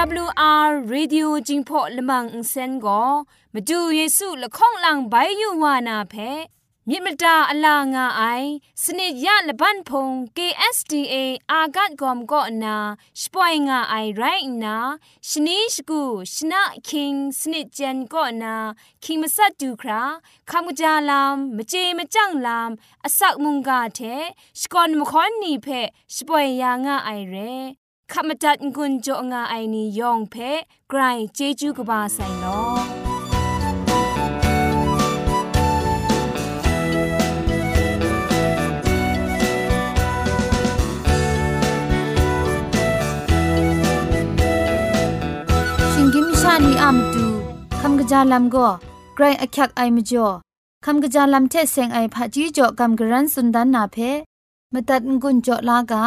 AWR Radio จิงพอลมังอินเซนก็มาดูเยซูละข้องหลังใบยูวานาเพมิมตาอลางาไอสนิยะละบันพง KSTA อากัดกอมก็นาสปอยงาไอไรนาชนิชกูชนะคิงสนิจันก็นาคิงมาสัตดูคราคำกจาลามมเจมจังลามอสักมุงกาเทสกอนมคอนนีเพสปอยยางาไอเร ขมจัดกุญจงาไอนียองเพไกรเจจูกบาไซโนชิงกิมชานีอัมตูคำกระจาลัมก็ไกรอักยักไอมจ่อคำกระจาลัมเทเซงไอผาจีจ่อคำกระรันสุนดันนาเพมตัดกุญจ่อลากา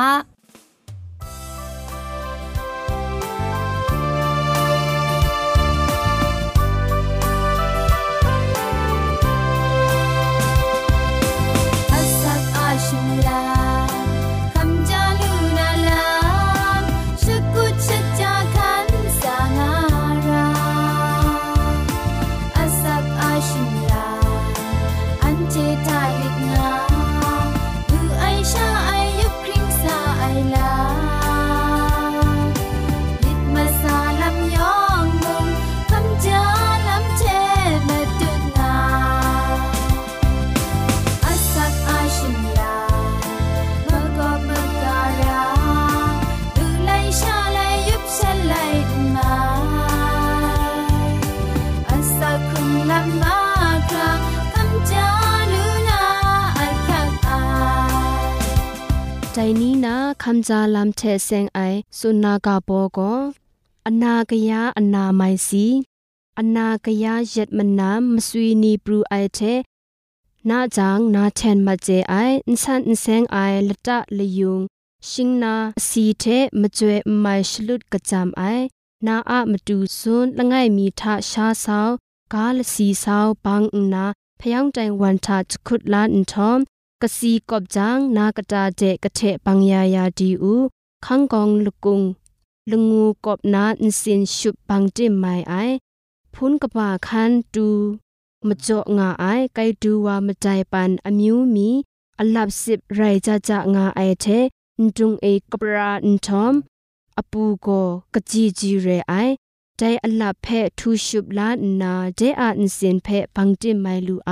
คำจาลำเทเซงไอสุนากาโปโกอนากยาอนาไมซีอนากยาเย็ดมันนามมสวีนีปรูไอเทนาจางนาเทนมาเจไออินสันอินเซงไอละตะละยุงชิงนาสีเทมจวยไม่ชลุดกะจามไอนาอะมาดูซุนละไงมีทาชาซาวกาลสีซาวปังนาพยองใจวันทาจุขุดลานอินทอม กสีกอบจางนากตาเจกะเทปังยายาดีอูขังกองลุกุงลงูกอบนาอินสินชุบปังจิมไมไอพุนกปาคันตูมจ่องาไอไกดูวามใจปันอมิวมีอลับสิบไรจะจะงาไอเทนจุงเอกปราอินทอมอปูโกกจีจีเรไอใจอลับเพทูชุบลานนาเจอาอินสินเพปังจิมไมลูไอ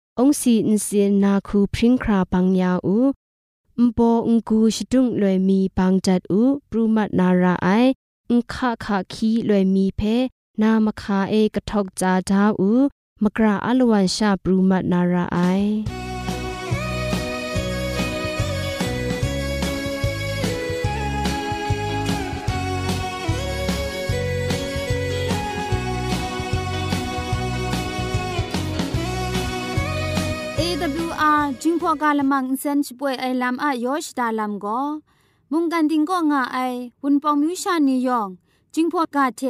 อูมันนำไอมสวีปรูไอเทนจีมูงูไอกะยาไอยองอล่วยชะไมมัดนาราไอนากะจาเจมกราชังกุกินชังไอเรยังองစီนาคูพริ้งคราปังยาอูมโปองกูชดุงลยมีปังจัดอูปรุมัดนาราไออุคาคาคีลยมีเพนามคาเอกทอกจาดาอูมกราอลวันชาปรุมัดนาราไอ AWR จิงพอกาลมังเซนช่วยไอลำอะยอชดาลำก็มุงกันดิงก็ง่าไอวุนปองมิวชานียองจิงพอกาเท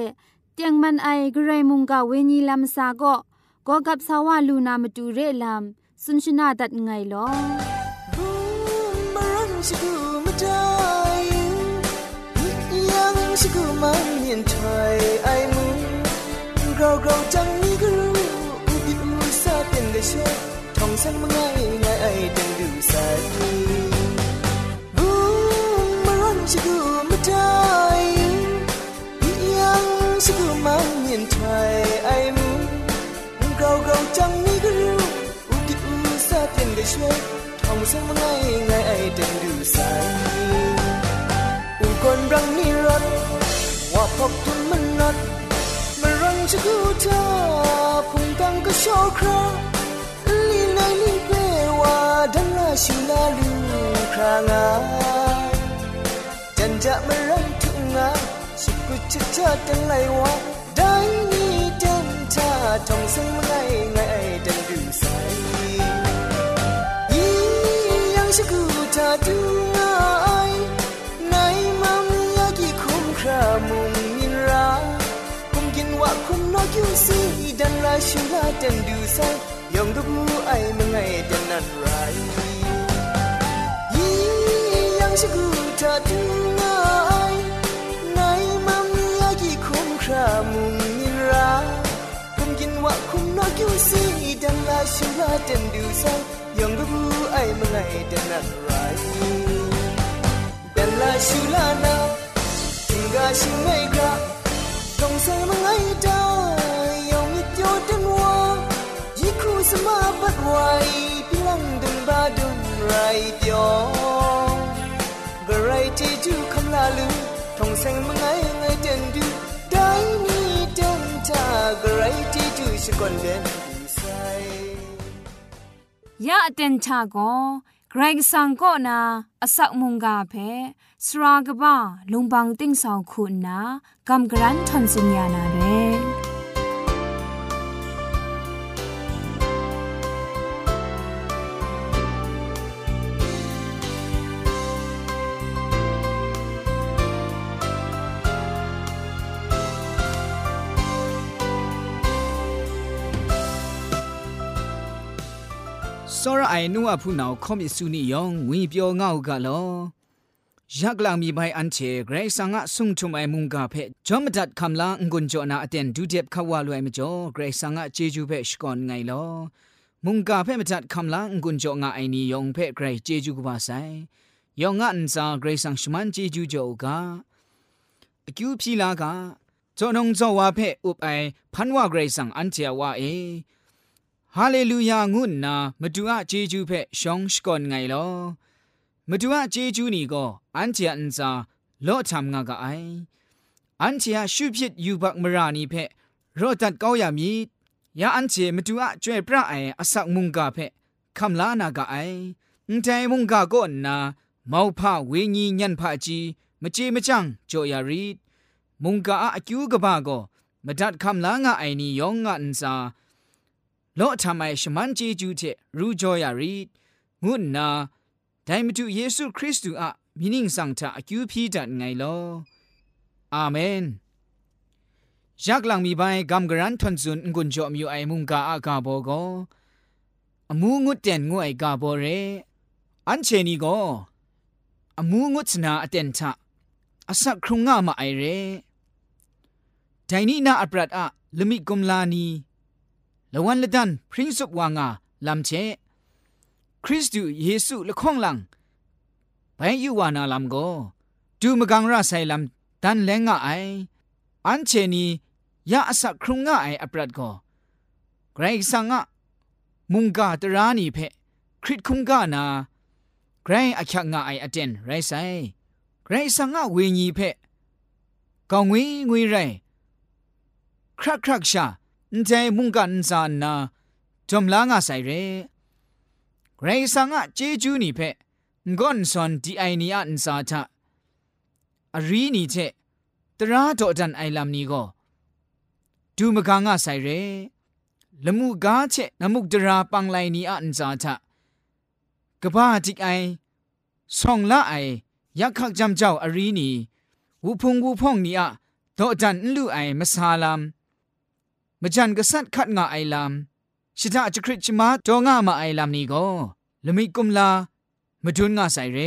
เตียงมันไอเกรมุงกาเวนีลำซาก็ก็กับสาวาลูนามาดูเรลำสุนชนาดัดไงลอมารังสกูมาได้ยังสกูมาเมียนไทยไอมึงเราเราจังนี้ก็รู้อุบิอุซาเป็นเดชอ งสังมันงไงไงไอดังดูใสบูมมารันดูไมาได้ยังสิกุมันยินไทยไอมูเกาเกาจังนี่ก็รู้อุกิอุซาเตียนก็ช่วยทองเสียงมังไงไงไอเดินดูใสอุกอนรังนี่รถว่าพบทุนมันนัดมันรังสิกุเธอพุงตังก็โชว์ครา นิเกว่าดังลาชินาลูครางาจันจะมารังทุงาสุกุชะชะดังไลวาได้นี้จันชาทองซึ่งไงไงดังดูใสยียังชกูชาดูงายไหนมัมยากีคุมครามุงมินราคุมกินว่าคุมนอกยูซีดังลาชินาดังดูใส 영두구 아이 멍아이 댄난 라이 이 양식구 다 둥아이 나이 맘 이야기 콩크라 뭉니라 금긴 와 콩나기 우시 댄라 신라 댄두사 영두구 아이 멍아이 댄난 라이 댄라 슈라나 둥가 싱웨이가 동생 멍아이 다 영이 뛰어든 什么不坏，比冷等吧等来掉。个来记住看那路，同生梦爱爱等住，带你等他，个来记住是关联比赛。 ยะอเตนชาโกเกรกสังก็นาอสักมุงกาเพสรากบ้าลุงบังติ้งสองคุณนากำกรันทนสุญญานาเร စောရအိုင်နုအဖူနောင်ခေါမစ်စုနီယောင်ဝီပြောငောက်ကလောยักลังมีใบอันเชเกรซังะสุงทุมไอมุงกาเพจอมดัดคำลางกุนจอนาอเตนดูเจ็บขาวาลวยมจ่อเกรซังะเจจูเพชกอนไงลอมุงกาเพมดัดคำลางกุนจองะไอนียองเพเกรเจจูกบาไซยองะอันซาเกรซังชมันเจจูจ่อกาอคิวพีลากาจอนงจอวาเพอุบไอพันวาเกรซังอันเจวาเอ ฮาเลลูยางุนนามาดูอาเจจูเพชองสกอนไงลอมาดูอาเจจูนี่ก็อันเจียนซาโลทำงากะไออันเจียชุบยิดยูบักมรานีเพรอดัดเก้ายามียาอันเจมาดูอาจวยพระไออสักมุงกาเพคำลานากะไออุ้งใจมุงกาก็นาเมาผ้าเวญียันผ้าจีมาเจมาจังโจยารีดมุงกาอาคิวกะบ လော့ထမိုင်ရှမန်ဂျေဂျူးတဲ့ရူဂျော်ယာရီငုနာဒိုင်မတူယေရှုခရစ်တုအမိနင်းဆောင်တာအကျူဖြီးတတ်ငိုင်လောအာမင်ยักลังมีใบกำกรันทนซุนงุนจอมอยู่ไอมุงกาอากาโบโกอมูงุดเต็นงวยกาโบเรอันเชนีโกอมูงุดสนาอเต็นทะอสักครุงงามาไอเรไดนี่นาอัปรัดอะลมิกุมลานี ละวันละดันพริ้งสุบวางาลำเชคริสต์เยซูละข้องหลังไปอยู่วานาลำโกดูมกังราไซลำดันแรงงาไออันเชนียาอสักครุงงาไออัปรัดโกไกรสังะมุงกาตรานีเพคริตคุงกานาไกรอคักงาไอเจนไรไซไกรสังะเวญีเพกองวิงวิไรครักครักชา นใจมุงกันซานนาจอมลางาใส่เรเรซังะเจจูนี่เพงอนซอนดีไอนีอันซาทะอรีนี่เชตราโตดันไอลำนี้ก็ดูมกางาใส่เรละมูกาเชนมุกดราปังไลนี่อันซาทะกบ้าจิกไอส่องละไอยักขักจำเจ้าอรีนี่วูพุงวูพ่องนี่อะโตดันลูไอมาซาลา มจันกษัตริย์ขัดงาไอลามชิตาจคริตชิมาตองามาไอลามนี้ก็ละมีกุมลามาดุนงาใส่เร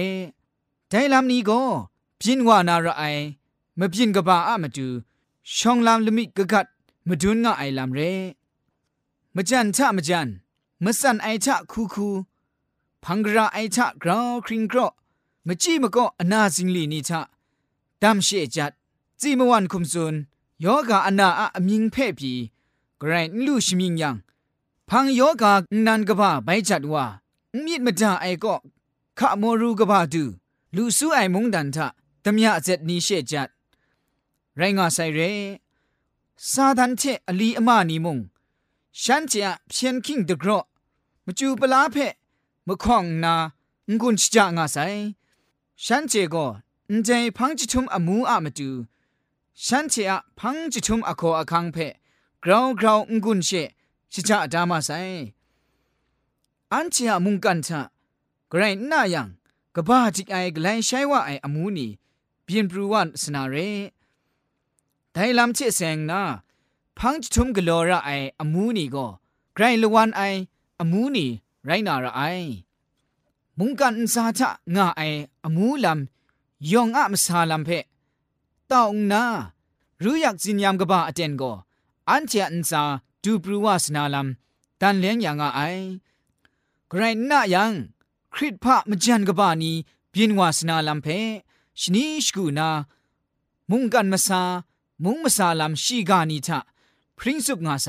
แต่ลามนี้ก็พินวานาระไอมาพินกบาอามาดูช่องลามละมีกกัดมาดุนงาไอลามเรมจันท่ะมจันมสันไอท่าคูคูพังกระไอท่ากราวคริงกรอมาจีมาก็อนาสิงลีนี่ทะดมเชจัดจีมวันคุมซุนยอกาอนาอะมิงเพ่ปี กรนลูชมิงยัง พังโยกากนันกบ้าไปจัดว่ามีดมาจ่าไอก็ขะโมรูกบ้าดู ลูสู้ไอมงดันทะตมยาเจ็ดนี้เชจัด ไรงาไซเรซาดันเชอลีอมานีมงฉันจะเพียนคิงตะกรอมาจูปลาเพะมาข้องนางุนชจางาไซฉันเจก็ใจพังจิทุมอมูอามาดูฉันเจอะพังจิทุมอโคอะคังเพะ กราวกราวงุนเชชิจาดามาไซอันเชียมุงกันชะกรายนายังกบ้าจิกไอกลายใช้ว่าไออมูนีเปียนปรูวันสนาเรไดลำเชเซงนาพังจุมกลอระไออมูนีก็ไกรลวันไออมูนีไรนาระไอมุงกันซาชะงาไออมูลัมยองอะมซาลัมเพตองนารู้อยากจินยามกบ้าอเจนก็ อันเชียอันซาดูปรูวาสนาลัมดันเลี้ยงอย่างไอไกรน่ายังคริตพะมจันกบานีบินวาสนาลัมเพชนีสกูนา มุงกันมาซามุงมาซาลัมชีกานีทะพริ้งสุกงาไซ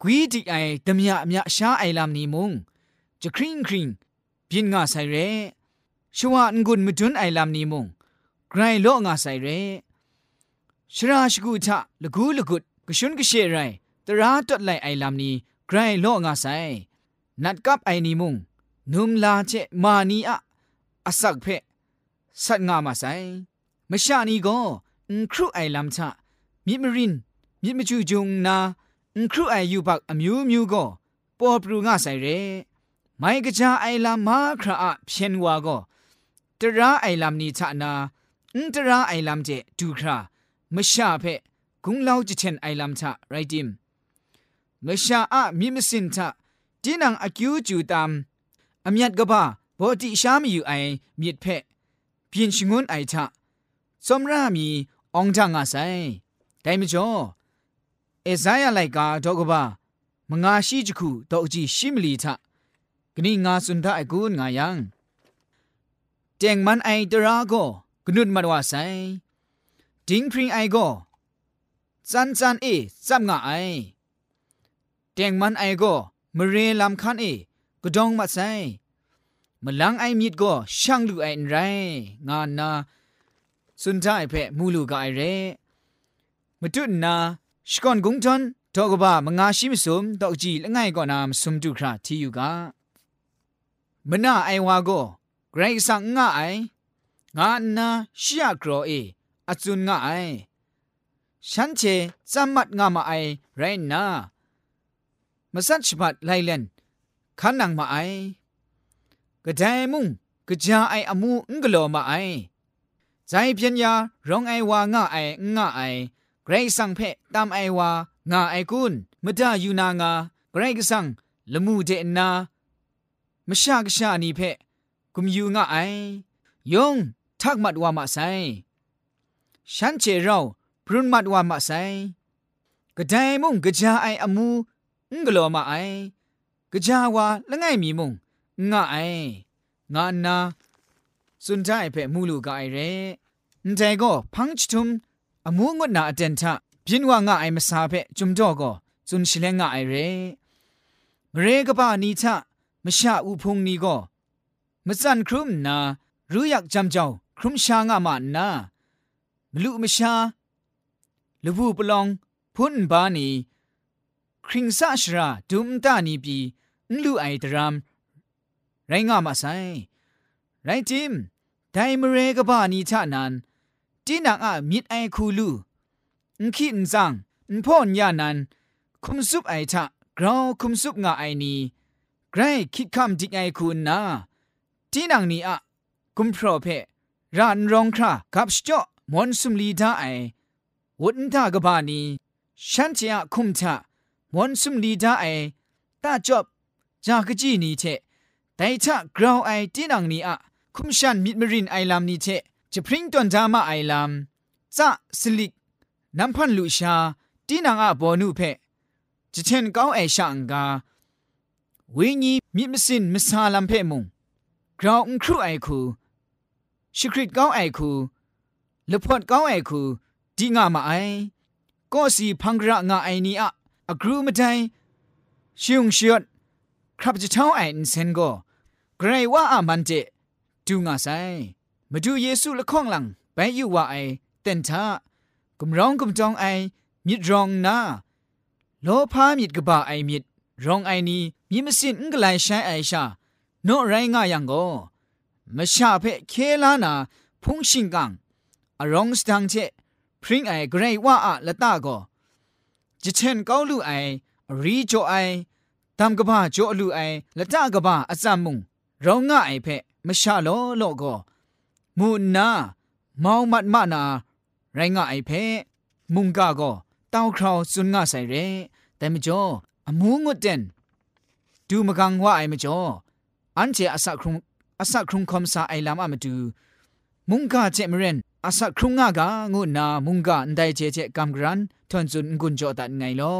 กวีดิไอดมยะมยะชาไอลัมนีมุงจะคริงคริงบินงาไซเรชวานกุนมดุนไอลัมนีมุงไกรโลงาไซเรชราชกูทะละกูละกุด กชุนกเชไรตราตดไลไอลำนี้ไกรโลงาไซนัดกับไอนิมุงนุมลาเจมานีอะอสักเพสัตงามาไซมชานีก็อุครุไอลำชะมิมรินมิมจูจุงนาอุครุไอยูบักอมิวมิวก็ปอปรูงาไซเรไม่กะจาไอลำมาคราอเพียนวาก็ตราไอลำนี้ชะนาอุตราไอลำเจดูครามชาเพ กุงเล่าจิเชนไอลัมชะไรดิมเมชาอะมิมสินชะตีนังอากิวจูตามอเมียดกบ้าบอติชามีอยู่ไอมีดเพะเพียนชงุนไอชะสมรามีองจังอาศัยได้มจ่อเอซายาไลกาดอกบ้ามงาชีจคูดอกจีชิมลีชะกนี่งาสุนทาไอกูนงายังเจงมันไอตราโกกนุดมารวาไซดิงพริงไอโก ยงมันไอก็มเรลำคันเอกระดองมาใส่มลังไอมีดก็ช่างลูไอไร งานนาสุนทายเพะมูลูกไอเรมาตุนนาสกอนกุงทนทอกบ้ามงาชิมสุมดอกจีละไงก็นามสุมจุคราที่อยู่กามนาไอวาก็ไกรสังงาไองานนาชิยกรอเออจุนงาไอ ฉันเชจัมมัดงามาไอไรนามาสัตชบัดไลเลนขันนังมาไอกระจายมุงกระจาไออมูงกโลมาไอใจเพียนยาร้องไอวางาไองาไอเกรซังเพตามไอวางาไอกุนมดายูนางาเกรกซังละมูเจนนามชากชานีเพกุมยูงาไอยงทักมัดวามาไซฉันเจเรา รุนมัดว่ามาไซกระจายมุงกระจาไออมูงกลัวมาไอกะจาว่าละไงมีมุงงะไองานาสุนใจเพ่มูลูกไอเรนใจก็พังชทุมอมูงดนาอเดนทะพินว่างะไอมาซาเพ่จุมจ่อก็จุนชิเลงะไอเรมเรกบ้านีทะมชาอุพงนี้ก็มจันครุมนารู้อยากจำเจ้าครุมชางะมานา มลุมชา ลูบูปลองพุนบานีคริงซาชราดุมตานีปีนลูไอดรามไรงามาไซไรจิมไดมเรกบานีชะนันจีนังอะมิดไอคูลูนคินซังนพ่อนยานันคุมซุปไอทะกราวคุมซุปงาไอนีไกรคิดคำดิกไอคูนาจีนังนีอะกุมพรอเพรานรองครากับชจ่อมอนสุมลีดาไอ วุนทากบานีฉันจะคุมทะมวนสุมลีดาไอตาจบจากจีนีเทแต่ถ้ากราวไอที่นังนี้อะคุมชันมิดมรินไอลามนี้เทจะพริ้งตอนดามาไอลามจะสลิกน้ำพันลุชาที่นังอะบอนูเพจะเช่นก้าไอช่างกาวิญญีมิดมสินมิสาลัมเพมุงกราวอุ้งครูไอคูชิคริตก้าไอคูเลพอดก้าไอคู ดีงามาไอก็สีพังกระงาไอนี้อะอกรูมาไดชิงเชิดครับจะเท่าไอน์เซนโกไกรว่าอามันเจดูงาไซมาดูเยซูละข้องหลังไปอยู่ว่าไอเต็นท่ากุมร้องกุมจองไอมิดรองนาโลพามิดกบะไอมิดรองไอนี้มีมสินกลยใช้ไอชาโนไรง่ายังโกมชาเพเคลานาพุงชิงกังอรองสตังเจ พริ้งไอเกรว่าอะละตาโกจิเชนเกาลูไอรีโจไอตามกบ้าโจลูไอละตากบ้าอาจามุงเราง่าไอเพมชาโลโลโกมูนาเมามัดมานา ไรง่าไอเพมุงกาโกต้าคราวสุนง่าใส่เรแต่มจ่ออมูงดเดนดูมกังว่าไอมจ่ออันเจอสักครุงอสักครุงคอมซาไอลามอะมาดู มุงกาเจมเรน อาศักครุงงากางูนามุงกาอันไดเจเจกัมกรันทวนจุนกุนจอตัดไงลอ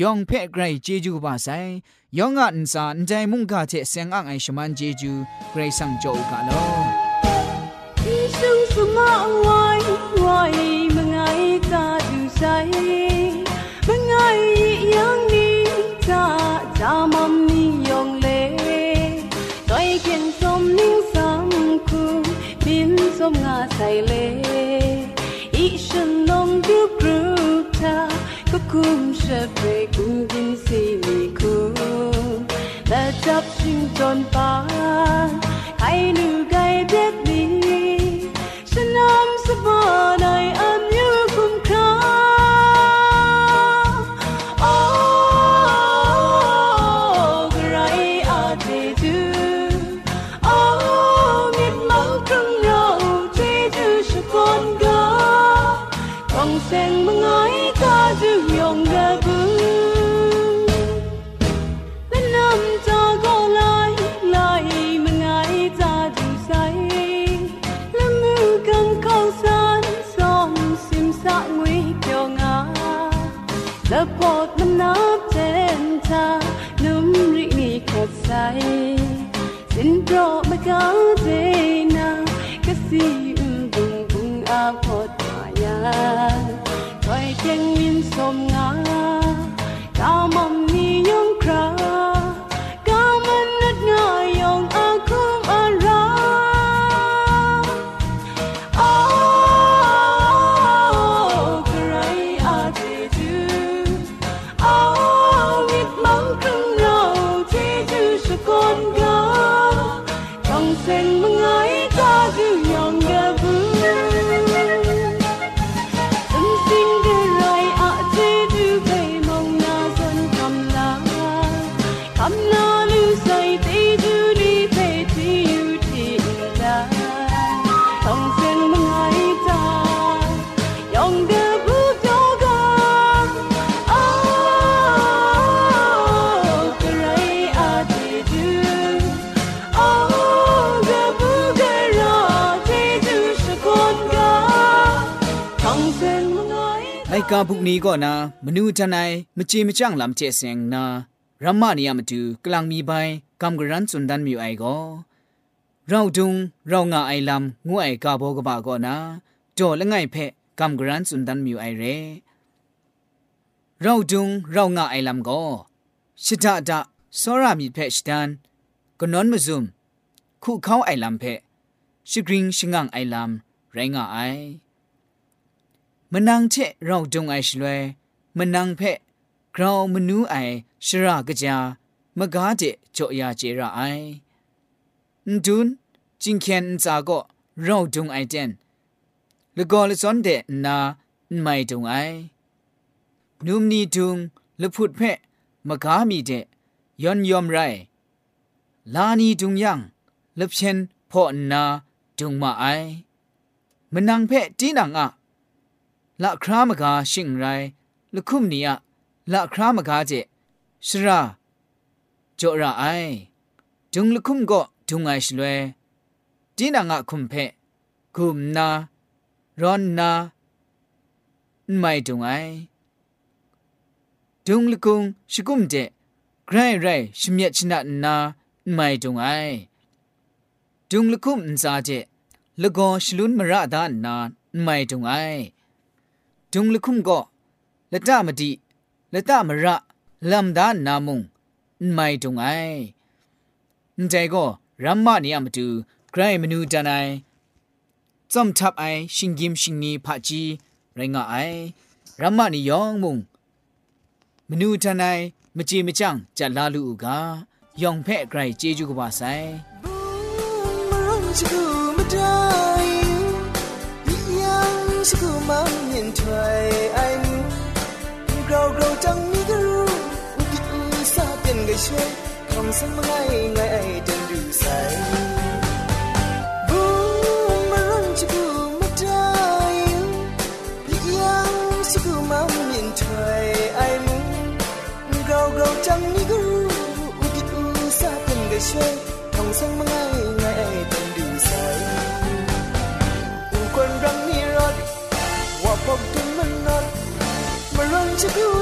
ยองเพ่ไกรเจจูบาไซยองอันซาอันใจมุงกาเจเซงอังไอชมันเจจูไกรสังโจกาลอ一生什么爱爱梦爱咋就在， Bin som nga sai le. คุมเชเปกูบินสีมีคูและจับชิงจนปานใครหนูไกเด็ดดีฉันน้ำสบายในอ 成不爱家就用个不。bên năm cho cô lại lại mà ngại ra dù say. Lâm mưu cầm câu san xong sim xa nguy kiều ngã. Giờ bột bên nắp trên ta núm rị ni khát say. Xin pro mà cao toi keng min som nga ka mom ni yong kra ka man nat nga yong a kum a ra oh krai a te tu oh mit mang krung lo te tu sa kon ga กาบุ กนี้ก็นามนูทนายมจีมจังลำเจเซงนารัมมานียามตูกลางมีใบกำกรันสุนดันมีไอก็เราดุงเรางาไอลำงูไอกาโบกบาก็นาจอละไงเพะกำกรันสุนดันมีไอเรเราดุงเรางาไอลำก็ชิดาดาสรามีเพะชดันก็นอนมาซุมคู่เขาไอลำเพะชิกริงชิงังไอลำไรงาไอ มนังเชเราจงไอชลวยมนังเพะกราวมนูไอชรากะจามกาเจจ่อยาเจระไอดุนจิงเคนจาก็เราจงไอเจนละกอละซอนเดนาไม่จงไอนุมนีดุงละพุดเพะมกามีเจยอนยอมไรลานีดุงยังละเชนพ่อนาดุงมาไอมนังเพะจีนังอะ ละครามกาชิงไรละคุมนีอะละครามกาเจสระจอระไอจุงละคุมก็จุงไอชลวยจีนังอะคุมเพกุมนารอนนาไม่จุงไอจุงละคุงชกุมเจไกรไรชเมียชนะนาไม่จุงไอจุงละคุมนซาเจละกอชลุนมระดานนาไม่จุงไอ ဒုံလခုမ်ကောလတမတိလတမရလမ်ဒါနာမုံမိုင်တုံအိုင်ညေကောရမ္မနေယမတူဂရိုင်းမနူတန်နိုင်ဇုံတပ်အိုင်ရှင်ဂင်ရှင်နီဖာကြီးရိုင်းငါအိုင်ရမ္မနီယောင်မုံမနူတန်နိုင်မကြည်မကြန့်ကြလာလူကယောင်ဖဲ့ဂရိုင်းကျေကျူကပါဆိုင်မရုံးချူမတိုင်းဒီယံချူမ ยองเพ่ไกรเจจูกบาไซชิกูไม่ไ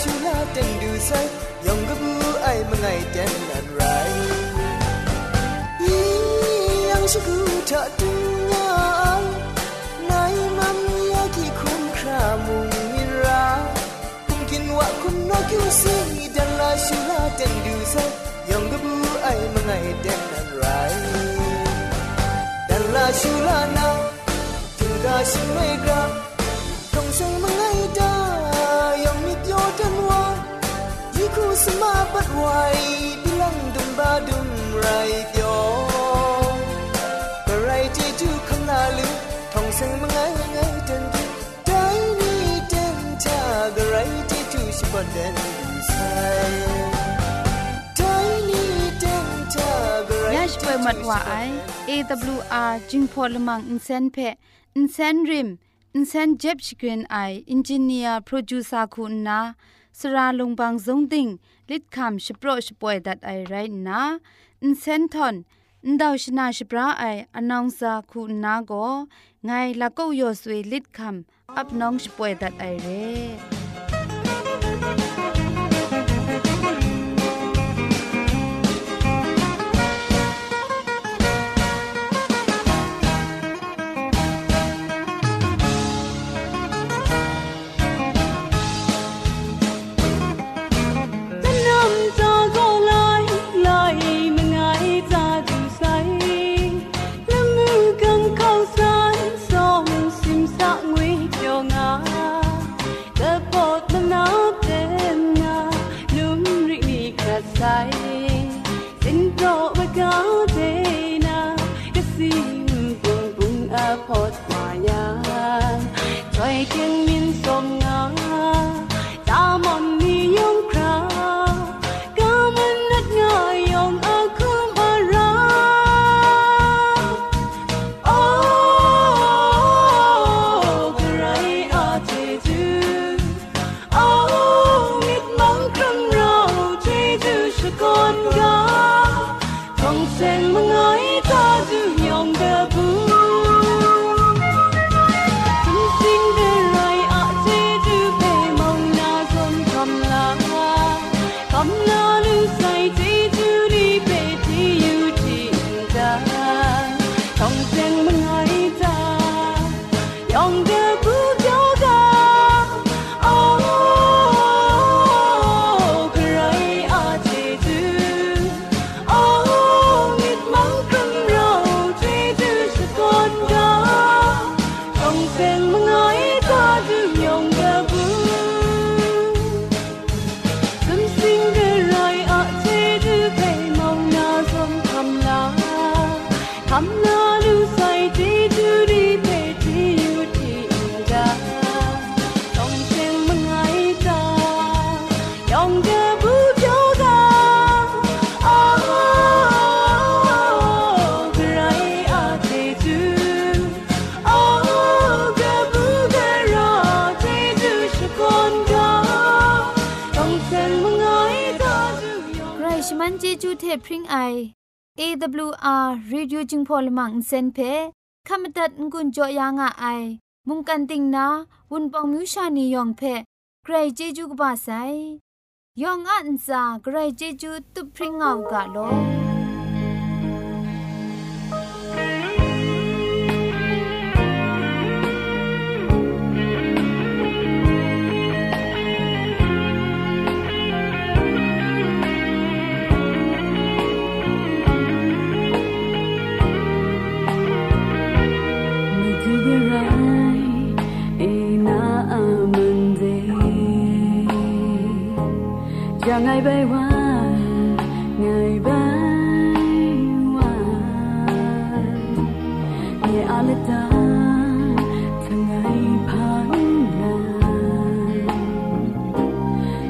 ชูลาเต็นดูใสยองกบูไอมังไงเต็นนันไรยังชิกูเธอดูว่าในมัมยากีคุ้มครามุงนิราคุมกินว่าคุมนักยูซีดันลาชูลาเต็นดูใสยองกบูไอมังไงเต็นนันไร dan la shulana tunga shimai gra tong sang mangai da yi ku sama pat wai bilang dum ba dum rai pyo rai ti tu kham na lu tong sang mangai ngai dan du dai ni den ta ga rai ti tu shi pa den sai dai ni den ta ga rai ยาชเปมัดว่าไอ AWR จิงพอลมังอินเซนเพ สราลงบางสงดิ่งลิดคำชโปรชป่วยดัดไอไรนะอินเซนทอนอินดาวชนาชปราไออนองซาคุณนาโกไงละก็ยอสวยลิดคำอับน้องชป่วยดัดไอเร่ ni ka AWR Radio จึงพอลมังเซนเพขมตัดงุนจอยางอ้ายมุงกันติงนาวุนปองมิวชานียองเพใครเจจูกบาไซยองอันซาใครเจจูตุพริงเอากาโล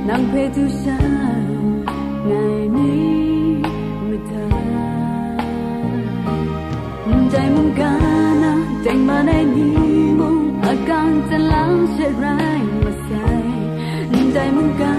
能陪独山，爱你没得，在梦干那，在马内你梦，阿刚在浪些来马赛，在梦干那。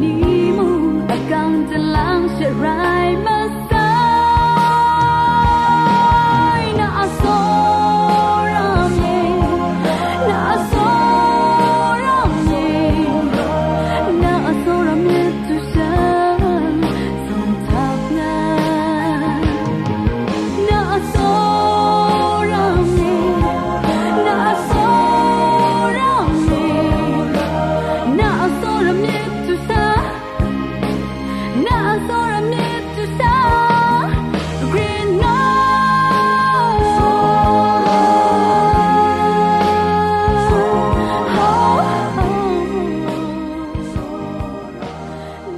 dirimu akan telang serai masa